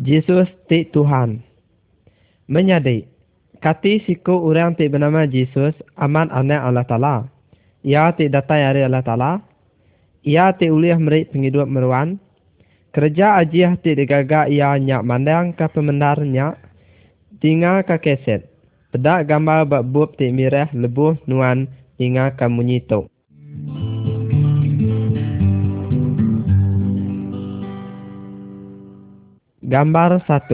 Yesus ti Tuhan. Menyadi, kati siku orang ti bernama Yesus aman anak Allah Ta'ala. Ia ti datai dari Allah Ta'ala. Ia ti uliah merik penghidup meruan. Kerja ajiah ti digagak ia nyak mandang ke pemendarnya. Tinggal ke keset. Pedak gambar bak bub ti mirah lebuh nuan tinggal ke munyitok. Gambar 1.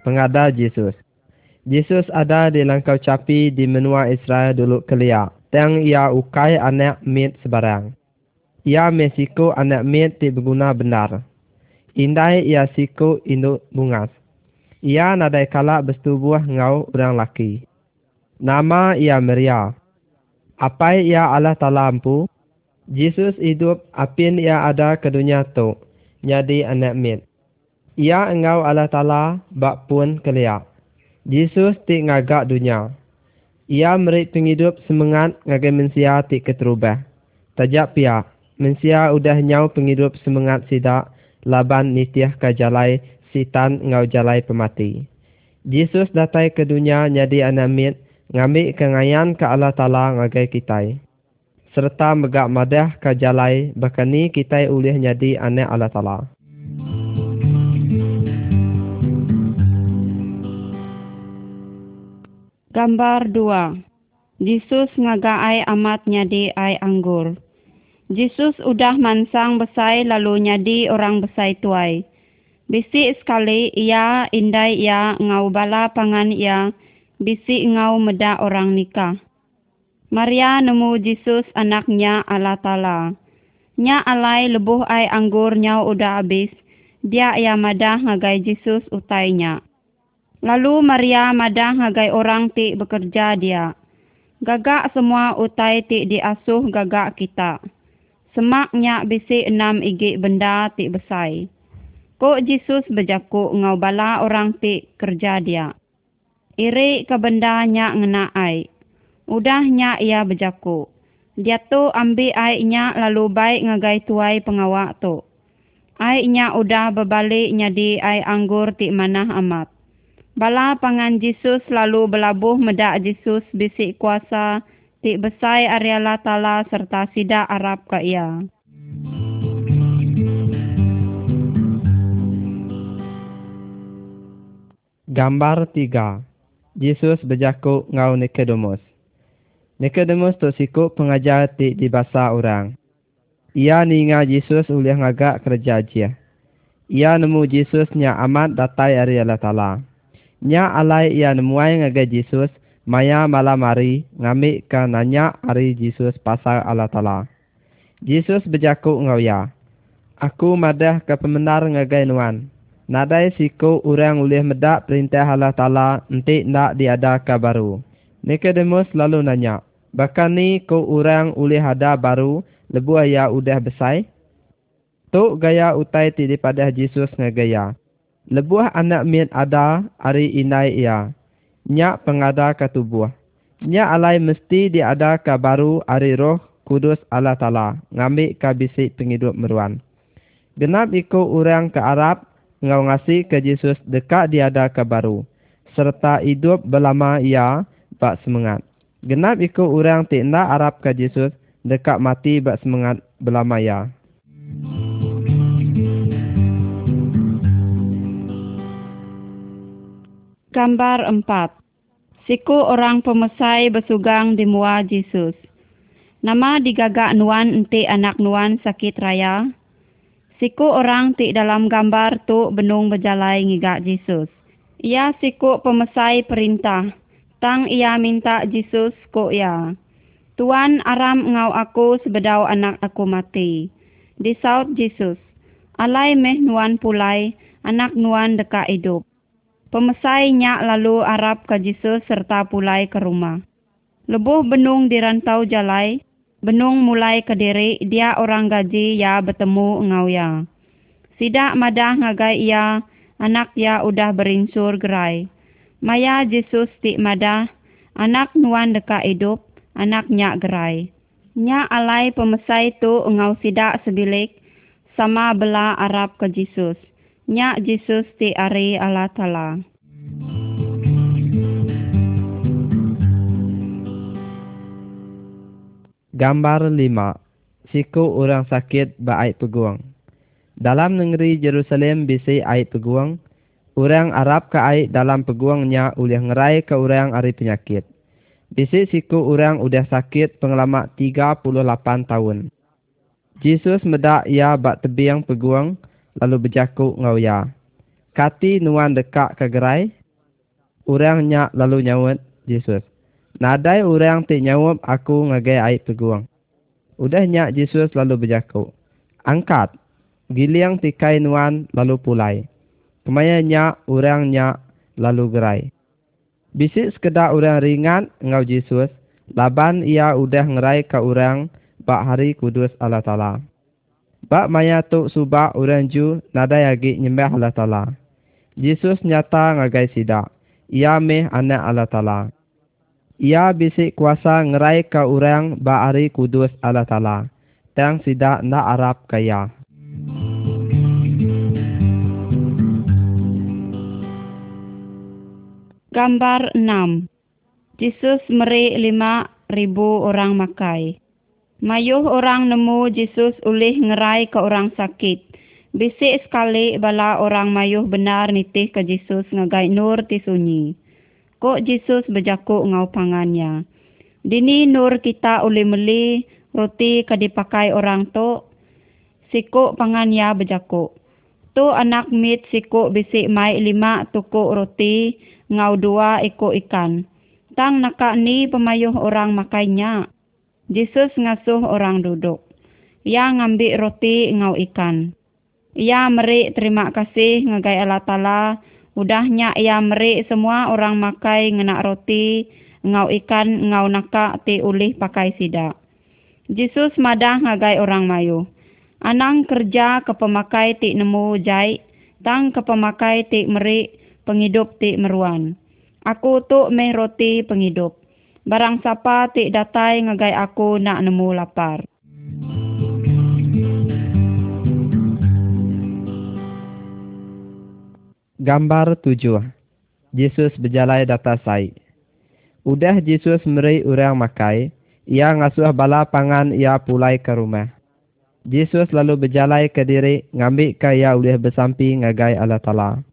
Pengada Yesus. Yesus ada di langkau capi di menua Israel dulu kelia. Teng ia ukai anak mit sebarang. Ia mesiko anak mit ti berguna benar. Indai ia siku induk bungas. Ia nadai kala bersetubuh ngau orang laki. Nama ia Maria. Apa ia Allah Ta'ala ampu? Yesus hidup apin ia ada ke dunia tu. Jadi anak mit. Ia engau Allah Ta'ala bak pun keliak. Yesus ti ngagak dunia. Ia merik penghidup semangat ngagai mensia ti keterubah. Tajak pia, mensia udah nyau penghidup semangat sidak laban nitiah kajalai sitan ngau jalai pemati. Yesus datai ke dunia nyadi anamit ngambil kengayan ke Allah Ta'ala ngagai kitai. Serta megak madah kajalai bakani kitai ulih nyadi anak Allah Ta'ala. Gambar 2. Yesus ngagai amat nyadi ai anggur. Yesus udah mansang besai lalu nyadi orang besai tuai. Bisi sekali ia indai ia ngau bala pangan ia bisi ngau meda orang nikah. Maria nemu Yesus anaknya Allah Ta'ala. Nya alai lebuh ai anggur nyau udah habis. Dia ia madah ngagai Yesus utainya. Lalu Maria madah ngagai orang ti bekerja dia. Gagak semua utai ti diasuh gagak kita. Semaknya bisi enam igi benda ti besai. Kok Yesus berjaku ngau bala orang ti kerja dia. Iri ke bendanya ngena ai. Udahnya ia berjaku. Dia tu ambil ainya lalu baik ngagai tuai pengawak tu. Ainya udah berbalik nyadi ai anggur ti manah amat. Bala pangan Yesus lalu belabuh medak Yesus bisik kuasa ti besai Ariala Tala serta sida Arab ke ia. Gambar 3. Yesus berjaku ngau Nikodemus. Nikodemus tu siku pengajar ti di bahasa orang. Ia ninga Yesus ulih ngagak kerja dia. Ia nemu Yesus nya amat datai Ariala Tala. Nya alai ia nemuai ngagai Yesus, maya malam hari ngambil ke nanya hari Yesus pasal Allah Ta'ala. Yesus berjaku ngau ya. Aku madah ke pemenar ngagai nuan. Nadai siku orang ulih medak perintah Allah Ta'ala nanti nak diada ke baru. Nicodemus lalu nanya, Bahkan ni ku orang ulih ada baru lebu ayah udah besai? Tuk gaya utai ti daripada Yesus ngagaya. Lebuah anak min ada hari inai ia. Nyak pengada ke tubuh. Nyak alai mesti diada ke baru hari roh kudus Allah Ta'ala. Ngambil ke bisik penghidup meruan. Genap ikut orang ke Arab. Ngau ngasih ke Yesus dekat diada ke baru. Serta hidup belama ia bak semangat. Genap ikut orang tidak Arab ke Yesus dekat mati bak semangat belama ia. Gambar 4. Siku orang pemesai bersugang di mua Yesus. Nama digagak Nuan enti anak Nuan sakit raya. Siku orang ti dalam gambar tu benung berjalai ngigak Yesus. Ia siku pemesai perintah. Tang ia minta Yesus ko ia. Tuan aram ngau aku sebedau anak aku mati. Di saut Yesus. Alai meh Nuan pulai, anak Nuan dekat hidup. Pemesainya lalu Arab ke Yesus serta pulai ke rumah. Lebuh benung di rantau jalai, benung mulai ke diri dia orang gaji ya bertemu ngau ya. Sidak madah ngagai ia, anak ya udah berinsur gerai. Maya Yesus ti madah, anak nuan deka hidup, anak nyak gerai. Nya alai pemesai tu ngau sidak sebilik, sama bela Arab ke Yesus. Nyak Jesus ti ari Allah Ta'ala. Gambar 5. Siku orang sakit ba'ait peguang. Dalam negeri Jerusalem bisi ait peguang, orang Arab ke ait dalam peguangnya oleh ngerai ke orang ari penyakit. Bisi siku orang udah sakit pengalaman 38 tahun. Jesus medak ia bak tebiang peguang lalu berjaku ngau ya. Kati nuan dekak ke gerai, orang nyak lalu nyawut Jesus. Nadai orang ti nyawup aku ngagai air peguang. Udah nyak Jesus lalu berjaku. Angkat. Giliang tikai nuan lalu pulai. Kemaya nyak orang nyak lalu gerai. Bisik sekedar orang ringan ngau Jesus. Laban ia udah ngerai ke orang bak hari kudus Allah Ta'ala. Bak maya tuk subak orang ju nadai agi nyembah Allah Ta'ala. Jesus nyata ngagai sidak. Ia meh anak Allah Ta'ala ia bisik kuasa ngerai ke orang ba'ari kudus Allah Ta'ala. Tang sidak nak Arab kaya. Gambar 6 Jesus meri lima ribu orang makai. Mayuh orang nemu Jesus ulih ngerai ke orang sakit. Bisik sekali bala orang mayuh benar nitih ke Jesus ngagai nur ti sunyi. Kok Jesus berjakuk ngau pangannya. Dini nur kita oleh meli roti ke dipakai orang tu. Sikuk pangannya berjakuk. Tu anak mit sikuk bisik mai lima tukuk roti ngau dua ikut ikan. Tang nakak ni pemayuh orang makainya. Jesus ngasuh orang duduk. Ia ngambil roti ngau ikan. Ia merik terima kasih ngagai Allah Ta'ala Udahnya ia merik semua orang makai ngenak roti, ngau ikan, ngau nakak ti ulih pakai sidak. Jesus madah ngagai orang mayu. Anang kerja ke pemakai ti nemu jai, tang ke pemakai ti merik, penghidup ti meruan. Aku tu meh roti penghidup. Barang siapa ti datai ngagai aku nak nemu lapar. Gambar tujuh. Yesus berjalan data sai. Udah Yesus meri orang makai, ia ngasuh bala pangan ia pulai ke rumah. Yesus lalu berjalan ke diri, ngambil ke ia ulih bersampi ngagai Allah Ta'ala.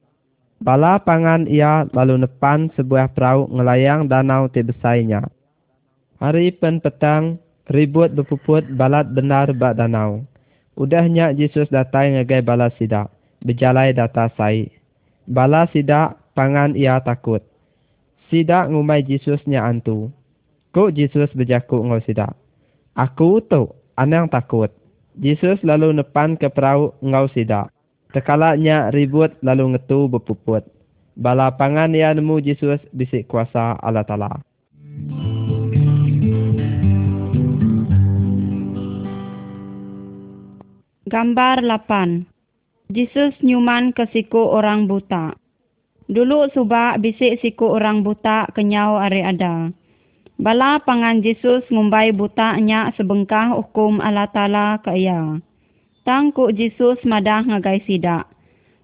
Bala pangan ia lalu nepan sebuah perahu ngelayang danau ti besainya. Hari pen petang, ribut berpuput balat benar bak danau. Udahnya Yesus datang ngagai bala sidak, berjalan data sai. Bala sidak pangan ia takut. Sidak ngumai Yesusnya antu. Kok Yesus berjakuk ngau sidak. Aku tu anang takut. Yesus lalu nepan ke perahu ngau sidak. Tekalaknya ribut lalu ngetu berpuput. Bala pangan ia nemu Yesus bisik kuasa Allah Ta'ala. Gambar 8 Jesus nyuman ke siku orang buta. Dulu subak bisik siku orang buta kenyau are ada. Bala pangan Jesus ngumbai buta nya sebengkah hukum Allah Ta'ala ke ia. Tangku Jesus madah ngagai sidak.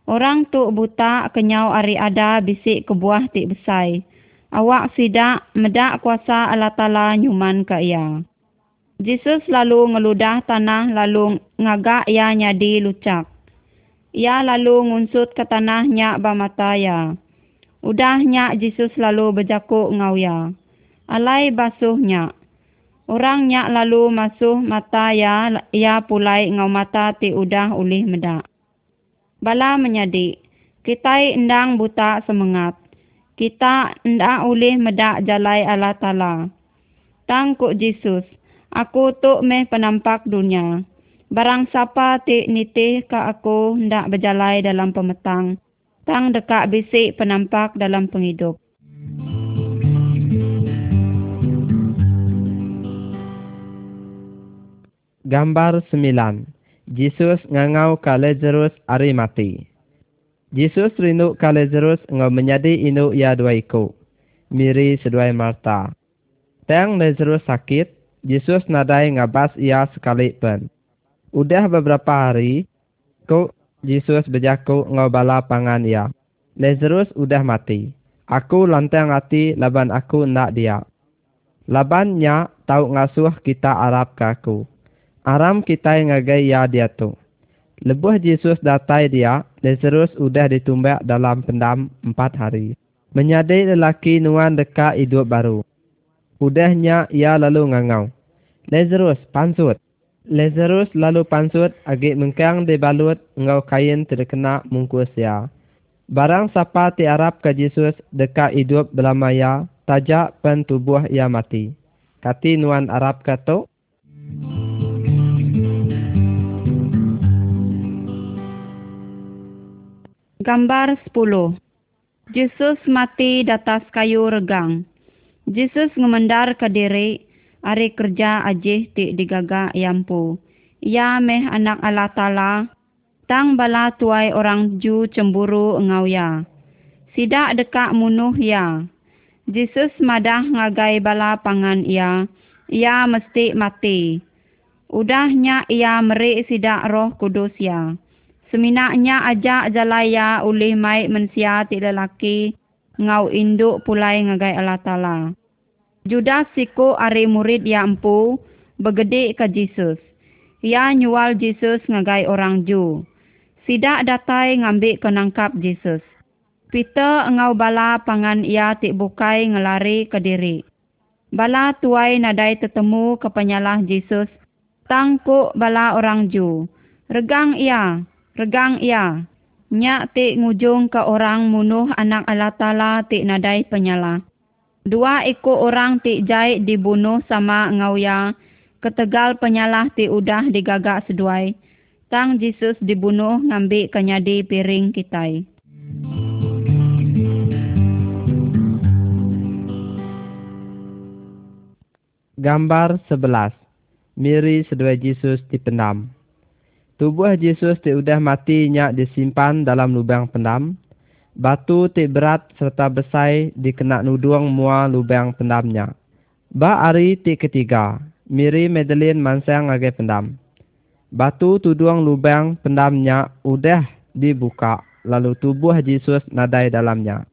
Orang tu buta kenyau are ada bisik ke buah tik besai. Awak sidak medak kuasa Allah Ta'ala nyuman ke ia. Jesus lalu ngeludah tanah lalu ngagak ia nyadi lucak. Ia lalu ngunsut ke tanahnya bamataya. Udahnya Jesus lalu berjakuk ngauya. Alai basuhnya. Orangnya lalu masuk mata ya, ia pulai ngau mata ti udah ulih medak. Bala menyadi, kita endang buta semangat. Kita ndak ulih medak jalai Allah Ta'ala. Tangkuk Jesus, aku tu meh penampak dunia. Barang siapa ti nitih ka aku ndak berjalai dalam pemetang. Tang dekat bisik penampak dalam penghidup. Gambar sembilan. Jesus ngangau ka Lazarus ari mati. Jesus rindu ka Lazarus ngau menjadi inu ia dua iku. Miri seduai Marta. Tang Lazarus sakit, Jesus nadai ngabas ia sekali pun. Udah beberapa hari, kau Yesus berjaku ngau bala pangan ia. Lazarus udah mati. Aku lantang hati laban aku nak dia. Labannya tahu ngasuh kita Arab ke aku. Aram kita ngagai ya dia tu. Lebuh Yesus datai dia, Lazarus udah ditumbak dalam pendam empat hari. Menyadai lelaki nuan dekat hidup baru. Udahnya ia lalu ngangau. Lazarus, pansut. Lazarus lalu pansut agak mengkang di balut ngau kain terkena mungkus ya. Barang siapa ti Arab ke Yesus dekat hidup belamaya, tajak pen tubuh ia mati. Kati nuan Arab kata, Gambar 10 Yesus mati di atas kayu regang. Yesus ngemendar ke diri, Ari kerja ajih ti digaga yampu. Ia meh anak Allah Ta'ala. Tang bala tuai orang ju cemburu engau ya. Sidak dekak munuh ya. Jesus madah ngagai bala pangan ia. Ia mesti mati. Udahnya ia meri sidak roh kudus ya. Seminaknya ajak jalaya ulih mai mensia ti lelaki. Ngau induk pulai ngagai Allah Ta'ala. Judas siku ari murid ya empu begede ke Jesus. Ia nyual Jesus ngagai orang Ju. Sidak datai ngambil kenangkap Jesus. Peter engau bala pangan ia tik bukai ngelari ke diri. Bala tuai nadai tetemu ke penyalah Jesus. Tangkuk bala orang Ju. Regang ia, regang ia. Nyak tik ngujung ke orang munuh anak Allah Ta'ala tik nadai penyalah. Dua ekor orang ti jai dibunuh sama ngauya. Ketegal penyalah ti udah digagak seduai. Tang Jesus dibunuh ngambil kenyadi piring kitai. Gambar 11. Miri sedua Jesus dipendam. Tubuh Jesus ti udah mati nyak disimpan dalam lubang pendam. Batu tik berat serta besai dikena nuduang mua lubang pendamnya. Ba hari tik ketiga, Miri Madeline mansang agai pendam. Batu tuduang lubang pendamnya udah dibuka, lalu tubuh Yesus nadai dalamnya.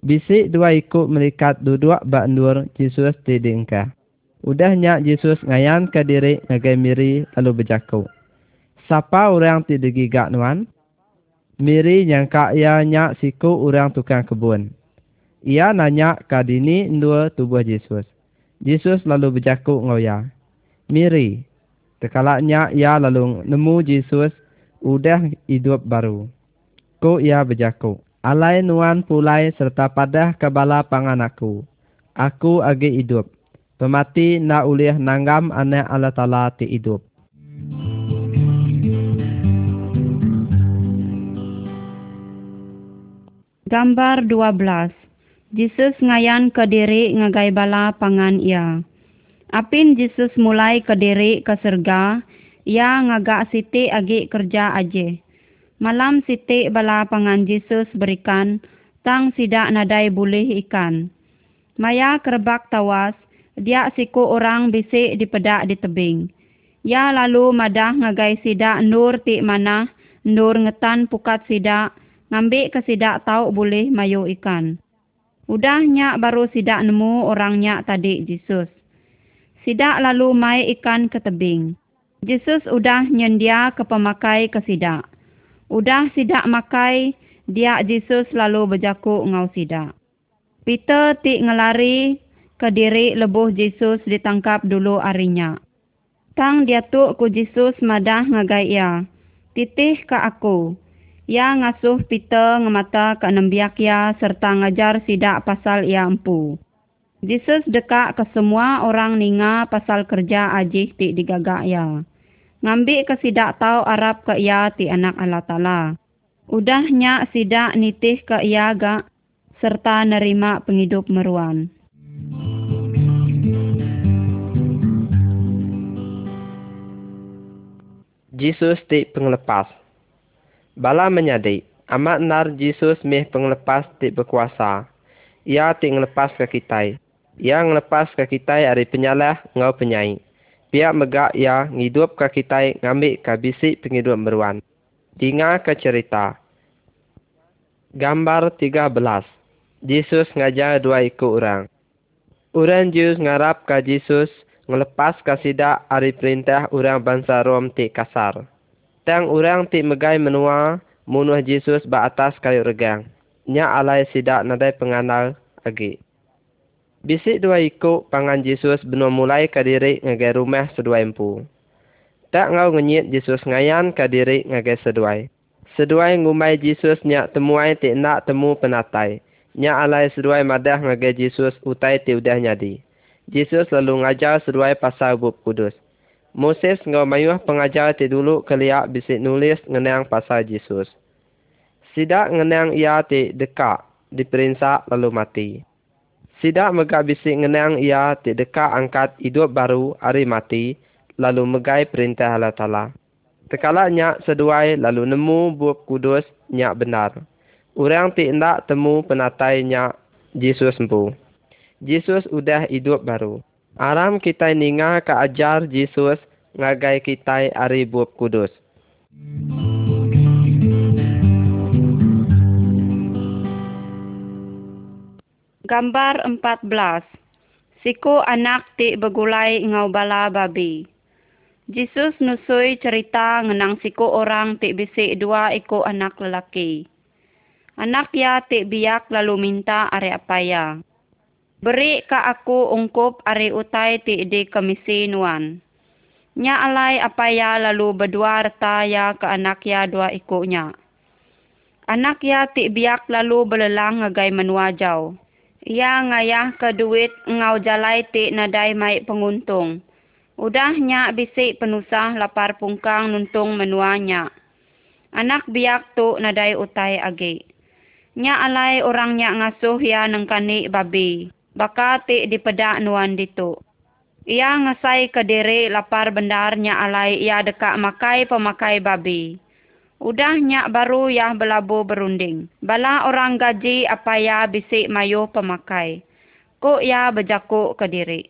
Bisik dua ikut melikat duduk bak Yesus di dingkah. Udahnya Yesus ngayan ke diri ngagai Miri lalu berjaku. Siapa orang tidak gigak nuan? Miri nyangka ia nyak siku orang tukang kebun. Ia nanya ke dini dua tubuh Yesus. Yesus lalu berjaku ngoya. Miri, tekalaknya ia lalu nemu Yesus udah hidup baru. Ko ia berjaku. Alai nuan pulai serta padah kebala pangan aku. Aku agi hidup. Pemati nak ulih nanggam anak Allah Ta'ala ti hidup. Gambar 12. Jesus ngayan ke diri ngagai bala pangan ia. Apin Jesus mulai ke diri ke serga, ia ngagak siti agi kerja aje. Malam siti bala pangan Jesus berikan, tang sidak nadai boleh ikan. Maya kerbak tawas, dia siku orang bisik di pedak di tebing. Ya lalu madah ngagai sidak nur ti mana, nur ngetan pukat sidak, ngambil ke sidak tahu boleh mayu ikan. Udahnya baru sidak nemu orangnya tadi Jesus. Sidak lalu mai ikan ke tebing. Jesus udah nyendia ke pemakai ke sidak. Udah sidak makai, dia Jesus lalu berjaku ngau sidak. Peter ti ngelari ke diri lebuh Jesus ditangkap dulu arinya. Tang dia tu ku Jesus madah ngagai ia. Titih ke aku. Ia ngasuh Peter ngemata ke nembiak ia serta ngajar sidak pasal ia empu. Jesus dekak ke semua orang ninga pasal kerja ajih ti digagak ia. Ngambil ke sidak tau Arab ke ia ti anak Allah Ta'ala. Udahnya sidak nitih ke ia gak serta nerima penghidup meruan. Jesus ti penglepas. Bala menyadi, amat nar Jesus meh penglepas ti berkuasa. Ia ti ngelepas ke kita. Ia ngelepas ke kita dari penyalah ngau penyai. Pihak megak ia ngidup ke kita ngambil ke bisik penghidup meruan. Tinggal ke cerita. Gambar 13. Yesus ngajar dua ikut orang. Orang Jews ngarap ke Yesus ngelepas kasidak hari perintah orang bangsa Rom ti kasar. Tang orang ti megai menua munuh Yesus ba atas kayu regang. Nya alai sidak nadai penganal agi. Bisik dua ikut pangan Yesus benua mulai ke diri rumah sedua empu. Tak ngau ngenyit Yesus ngayan ke diri seduai. Seduai ngumai Yesus nyak temuai ti nak temu penatai. Nyak alai seduai madah ngagai Yesus utai ti udah nyadi. Yesus lalu ngajar seduai pasal bub kudus. Moses ngau mayuh pengajar ti dulu keliak bisik nulis ngenang pasal Yesus. Sidak ngenang ia ti dekak diperinsak lalu mati. Sidak megak bisik ngenang ia ti dekak angkat hidup baru hari mati lalu megai perintah Allah Ta'ala. Tekala nyak seduai lalu nemu buah kudus nyak benar. Orang ti ndak temu penatai nyak Yesus empu. Yesus udah hidup baru. Aram kita ninga ke ajar Yesus ngagai kita hari buah kudus. Gambar 14. Siku anak ti begulai ngau bala babi. Jesus nusui cerita ngenang siku orang ti bisik dua iko anak lelaki. Anak ya ti biak lalu minta are apaya. Beri ka aku ungkup are utai ti di komisi nuan. Nya alai apaya lalu berdua reta ya ke anak ya dua ikunya. Anak ya ti biak lalu belelang ngagai menua jauh. Ia ngayah ke duit ngau jalai ti nadai mai penguntung. Udahnya bisik penusah lapar pungkang nuntung menuanya. Anak biak tu nadai utai agi. Nya alai orangnya ngasuh ya nengkani babi. Baka ti dipedak nuan ditu. Ia ngasai ke diri lapar bendarnya alai ia dekak makai pemakai babi. Udahnya baru ya belabu berunding. Bala orang gaji apa ya bisik mayu pemakai. Kok ya bejaku ke diri.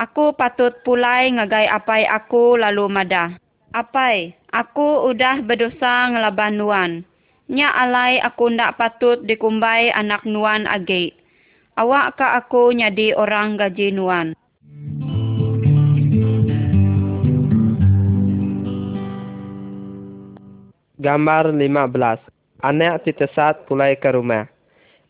Aku patut pulai ngagai apai aku lalu madah. Apai, aku udah berdosa ngelaban nuan. Nya alai aku ndak patut dikumbai anak nuan agi. Awak ka aku nyadi orang gaji nuan. Gambar 15. Anak titesat pulai ke rumah.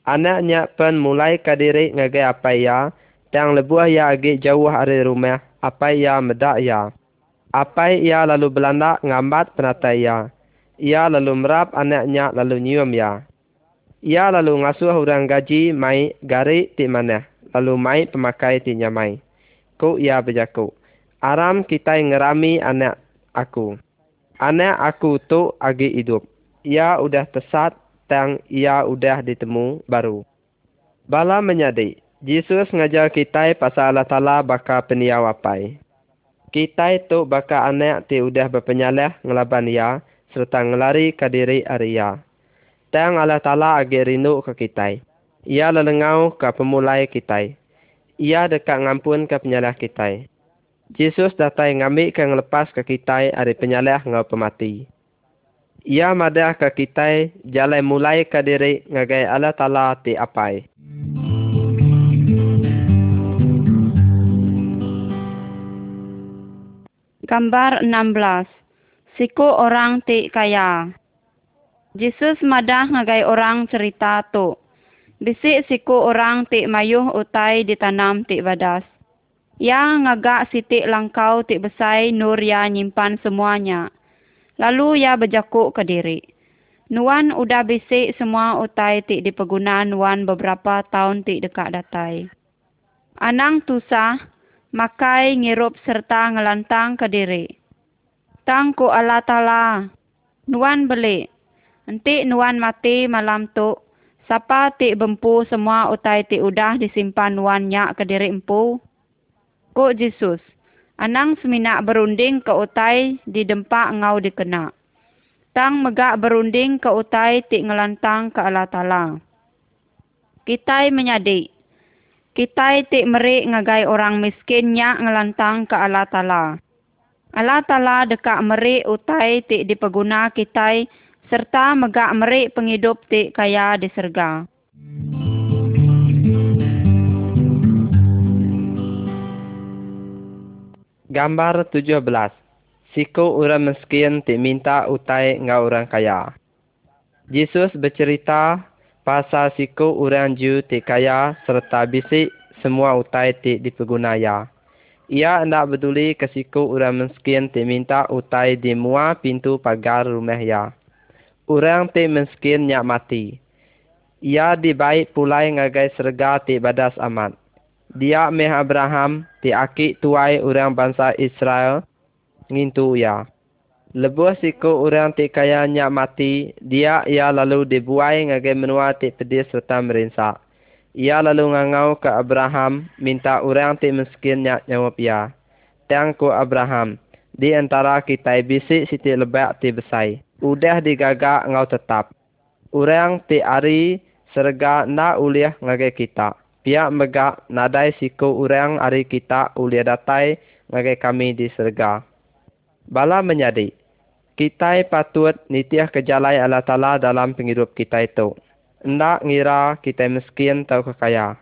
Anaknya pun mulai ke diri ngagai apa ya, dan lebuah ya agi jauh dari rumah, apa ya medak ya. Apa ya lalu belanda ngambat penatai ya. Ia lalu merap anaknya lalu nyium ya. Ia lalu ngasuh orang gaji mai gari ti mana, lalu mai pemakai ti nyamai. Ku ia berjaku. Aram kita ngerami anak aku. Anak aku tu agi hidup. Ia udah tesat tang ia udah ditemu baru. Bala menyadi, Yesus ngajar kita pasal Allah Ta'ala baka peniaw apai. Kita tu baka anak ti udah berpenyalah ngelaban ia serta ngelari ke diri Arya. Tang Allah Ta'ala agi rindu ke kita. Ia lelengau ke pemulai kita. Ia dekat ngampun ke penyalah kita. Yesus datang ngambil ke ngelepas ke kita dari penyalah ngau pemati. Ia madah ke kita jalan mulai ke diri ngagai Allah Ta'ala ti apai. Gambar 16. Siku orang ti kaya. Jesus madah ngagai orang cerita tu. Bisik siku orang ti mayuh utai ditanam ti badas. Ya ngagak sitik langkau ti besai nur ya nyimpan semuanya. Lalu ya berjakuk ke diri. Nuan udah bisik semua utai ti dipegunaan Nuan beberapa tahun ti dekat datai. Anang tusah, makai ngirup serta ngelantang ke diri. Tang ku Allah Ta'ala. Nuan beli. Nanti Nuan mati malam tu. Siapa ti bempu semua utai ti udah disimpan Nuan nyak ke diri empu? Ku Jesus. Anang seminak berunding ke utai di dempak ngau dikena. Tang megak berunding ke utai ti ngelantang ke Allah Ta'ala. Kitai menyadik. Kitai ti merik ngagai orang miskin nyak ngelantang ke Allah Ta'ala. Allah Ta'ala dekak merik utai ti dipeguna kitai serta megak merik penghidup ti kaya di serga. Gambar 17. Siku orang miskin ti minta utai ngau orang kaya. Yesus bercerita pasal siku orang Jew ti kaya serta bisik semua utai ti dipergunaya. Ia hendak peduli ke siku orang miskin ti minta utai di mua pintu pagar rumah ya. Orang ti miskin nyak mati. Ia dibaik pulai ngagai serga ti badas amat. Dia meh Abraham ti aki tuai orang bangsa Israel ngintu ya. Lebuh siku orang ti kaya nyak mati, dia ia lalu dibuai ngagai menua ti pedis serta merinsak. Ia lalu ngangau ke Abraham minta orang ti miskin nyak nyawap ya. Tiang ku Abraham, di antara kita bisik siti lebak ti besai. Udah digagak ngau tetap. Orang ti ari serga na uliah ngagai kita pihak megak nadai siku urang hari kita ulia datai ngagai kami di serga. Bala menyadi, kita patut nitiah kejalai Allah Ta'ala dalam penghidup kita itu. Ndak ngira kita miskin atau kekaya.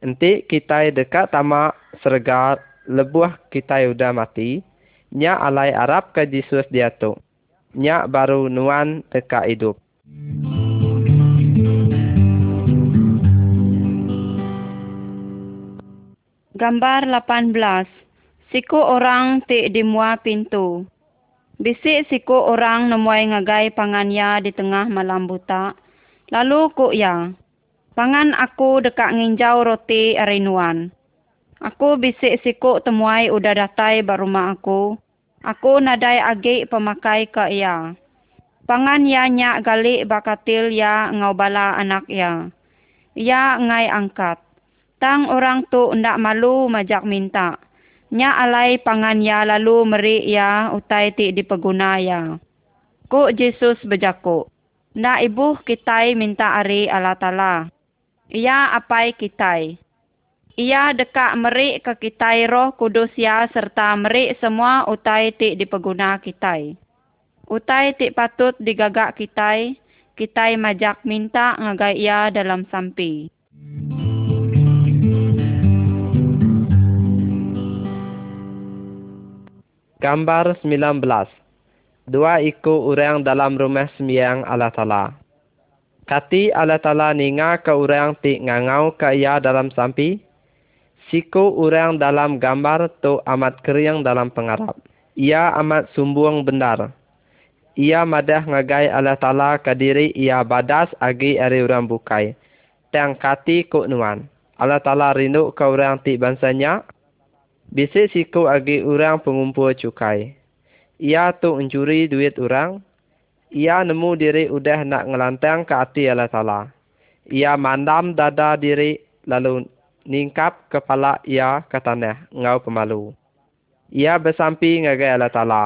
Nanti kita dekat tamak serga lebuah kita sudah mati, nya alai Arab ke Yesus dia tu. Nya baru nuan dekat hidup. Gambar 18. Siku orang ti di mua pintu. Bisik siku orang nemuai ngagai pangannya di tengah malam buta. Lalu ku ya. Pangan aku dekat nginjau roti arinuan. Aku bisik siku temuai udah datai barumah aku. Aku nadai agi pemakai ke ia. Pangan ya nyak galik bakatil ya ngau bala anak ya. Ya ngai angkat. Tang orang tu ndak malu majak minta. Nya alai pangan ya lalu meri ya utai ti dipeguna ya. Ku Yesus bejaku. Ndak ibu kitai minta ari Allah Ta'ala. Ia apai kitai. Ia dekat meri ke kitai roh kudus ya serta meri semua utai ti dipeguna kitai. Utai ti patut digagak kitai. Kitai majak minta ngagai ia dalam sampi. Gambar 19. Dua iku orang dalam rumah sembiang Allah Ta'ala. Kati Allah Ta'ala ninga ke orang ti ngangau ke ia dalam sampi. Siku orang dalam gambar tu amat keriang dalam pengarap. Ia amat sumbuang benar. Ia madah ngagai Allah Ta'ala ke diri ia badas agi ari orang bukai. Tang kati ku nuan. Allah Ta'ala rindu ke orang ti bansanya. Bisik siku agi orang pengumpul cukai. Ia tu mencuri duit orang. Ia nemu diri udah nak ngelantang ke hati Allah Ta'ala. Ia mandam dada diri lalu ningkap kepala ia ke tanah ngau pemalu. Ia bersampi ngagai Allah Ta'ala.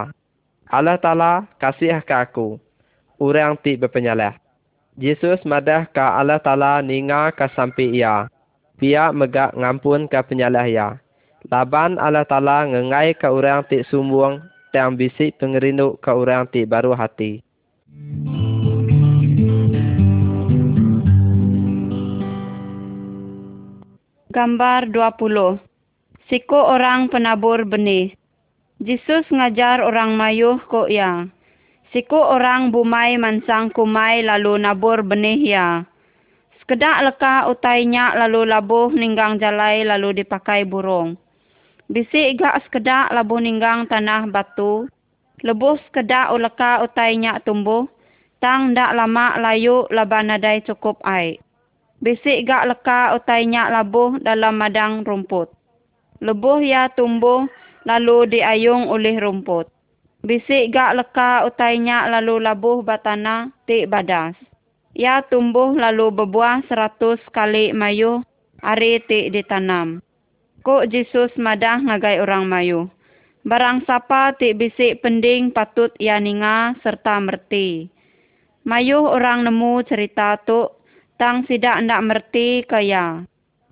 Allah Ta'ala kasih ke aku. Orang ti berpenyalah. Yesus madah ke Allah Ta'ala ninga ke sampi ia. Pia megak ngampun ke penyalah ia. Laban Allah Ta'ala ngengai ke orang ti sumbuang dan bisik pengerindu ke orang ti baru hati. Gambar 20. Siku orang penabur benih. Yesus ngajar orang mayuh ko ya. Siku orang bumai mansang kumai lalu nabur benih ya. Sekedak leka utainya lalu labuh ninggang jalai lalu dipakai burung. Bisik gak sekedak labuh ninggang tanah batu. Lebuh sekedak uleka utainya tumbuh. Tang dak lama layu laban nadai cukup air. Bisik gak leka utainya labuh dalam madang rumput. Lebuh ya tumbuh lalu diayung oleh rumput. Bisik gak leka utainya lalu labuh batana ti badas. Ya tumbuh lalu berbuah seratus kali mayu hari ti ditanam. Kok Yesus madah ngagai orang mayu. Barang sapa ti bisik pending patut ya ninga serta merti. Mayu orang nemu cerita tu tang sidak ndak merti kaya.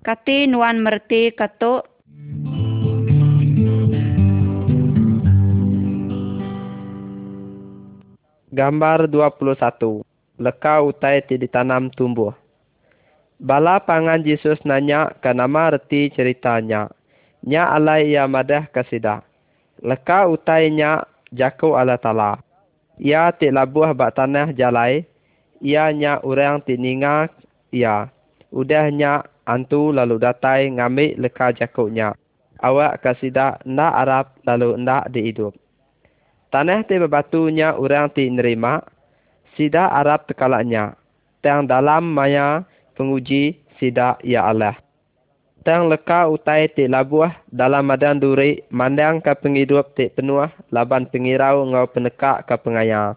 Kati nuan merti katuk. Gambar 21. Leka utai ti ditanam tumbuh. Bala pangan Yesus nanya ke reti ceritanya. Nya alai ia madah kasida. Leka utai nya jaku ala tala. Ia ti labuh bak tanah jalai. Ia nya urang ti ninga ia. Udahnya antu lalu datai ngambil leka jakuknya. Awak kasida ndak Arab lalu ndak dihidup. Tanah ti bebatunya orang ti nerima, sida Arab tekalaknya. Tang dalam maya penguji sida ya Allah. Tang leka utai ti labuah dalam madan duri mandang ke penghidup ti penuh laban pengirau ngau penekak ke pengaya.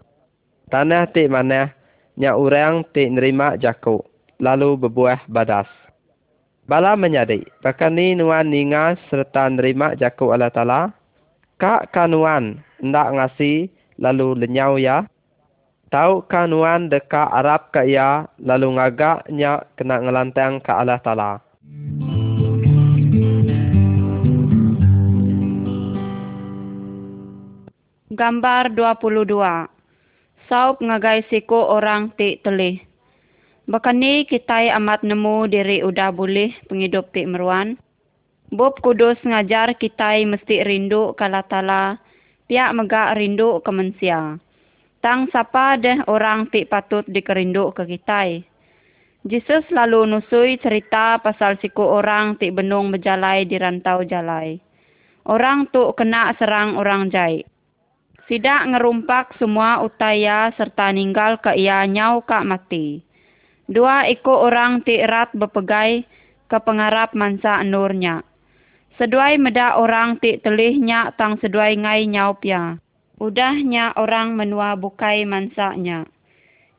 Tanah ti mana nya orang ti nerima jaku lalu berbuah badas. Bala menyadi, bahkan ni nuan ninga serta nerima jaku Allah Ta'ala, kak kanuan ndak ngasi lalu lenyau ya. Tahu kanuan dekat Arab ke ya lalu ngagaknya kena ngelantang ke Allah Ta'ala. Gambar 22 Saup ngagai siko orang ti telih. Bakani kita amat nemu diri udah boleh penghidup ti meruan. Bob kudus ngajar kita mesti rindu kala tala pihak megak rindu ke manusia. Tang siapa deh orang ti patut dikerindu ke kita. Jesus lalu nusui cerita pasal siku orang ti benung berjalai di rantau jalai. Orang tu kena serang orang jai. Sidak ngerumpak semua utaya serta ninggal ke ia nyau kak mati. Dua iko orang ti erat berpegai ke pengarap mansa nurnya. Seduai meda orang ti telihnya tang seduai ngai nyau pia. Udahnya orang menua bukai mansanya.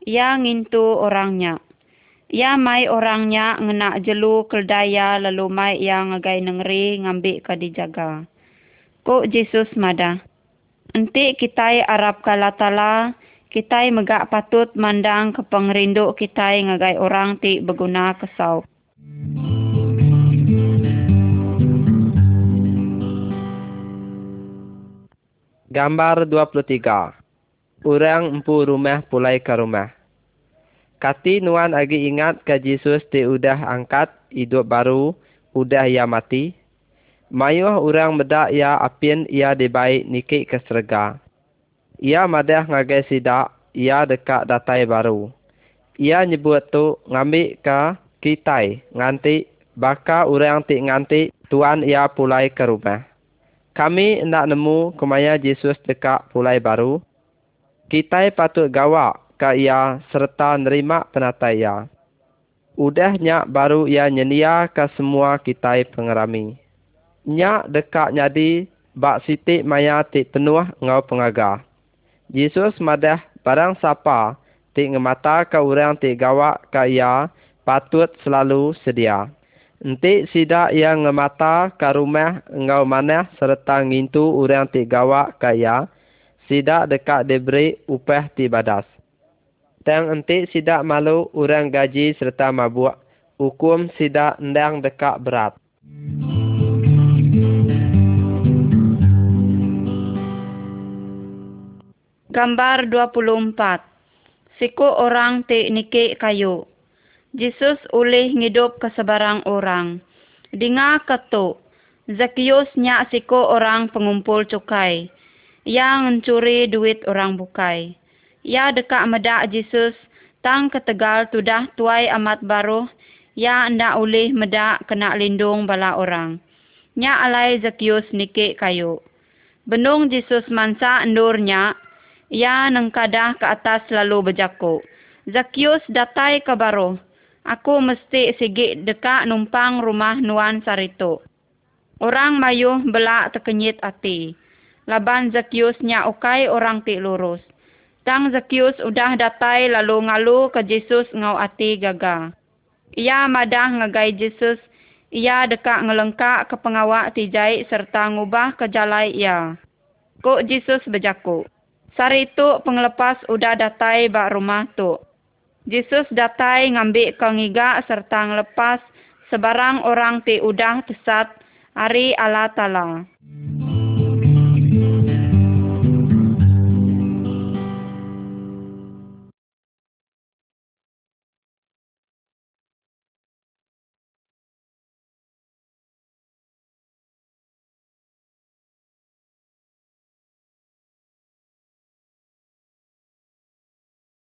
Ia ngintu orangnya. Ia mai orangnya ngena jelu keldaya lalu mai ia ngagai nengri ngambil ke dijaga. Kok Jesus mada. Enti kita Arab kalatala, kita megak patut mandang ke pengerindu kita ngagai orang ti berguna kesau. Gambar 23. Orang empu rumah pulai ke rumah. Kati nuan agi ingat ke Jesus ti udah angkat hidup baru, udah ia mati. Mayuh orang medak ia apin ia dibaik nikik ke serga. Ia madah ngagai sidak, ia dekat datai baru. Ia nyebut tu ngambil ke kitai nganti baka orang ti nganti tuan ia pulai ke rumah. Kami nak nemu kemaya Yesus dekat pulai baru. Kita patut gawak ke ia serta nerima penatai ia. Udahnya baru ia nyenia ke semua kita pengerami. Nyak dekat nyadi bak siti maya ti penuh ngau pengaga. Yesus madah barang siapa ti ngemata ke orang ti gawak ke ia patut selalu sedia. Enti sida yang ngemata ke rumah engau manah serta ngintu orang ti gawak kaya, sida dekat diberi upah ti badas. Tang enti sida malu orang gaji serta mabuk, hukum sida endang dekat berat. Gambar 24 Siku orang ti niki kayu. Jesus ulih ngidup ke sebarang orang. Dengar ketuk, Zakius nyak siko orang pengumpul cukai. Yang mencuri duit orang bukai. Ya dekat medak Jesus, tang ketegal tudah tuai amat baru, ya ndak ulih medak kena lindung bala orang. Nyak alai Zakius niki kayu. Benung Jesus mansa endurnya, ya nengkadah ke atas lalu berjakuk. Zakius datai ke baruh. Aku mesti sigit dekat numpang rumah Nuan Sarito. Orang mayuh belak terkenyit hati. Laban Zakius nya ukai orang ti lurus. Tang Zakius udah datai lalu ngalu ke Jesus ngau hati gaga. Ia madah ngagai Jesus. Ia dekat ngelengkak ke pengawak tijai serta ngubah ke jalai ia. Kok Jesus berjaku. Sarito penglepas udah datai bak rumah tu. Jesus datai ngambil kengiga serta ngelepas sebarang orang ti udah tesat hari Allah Ta'ala.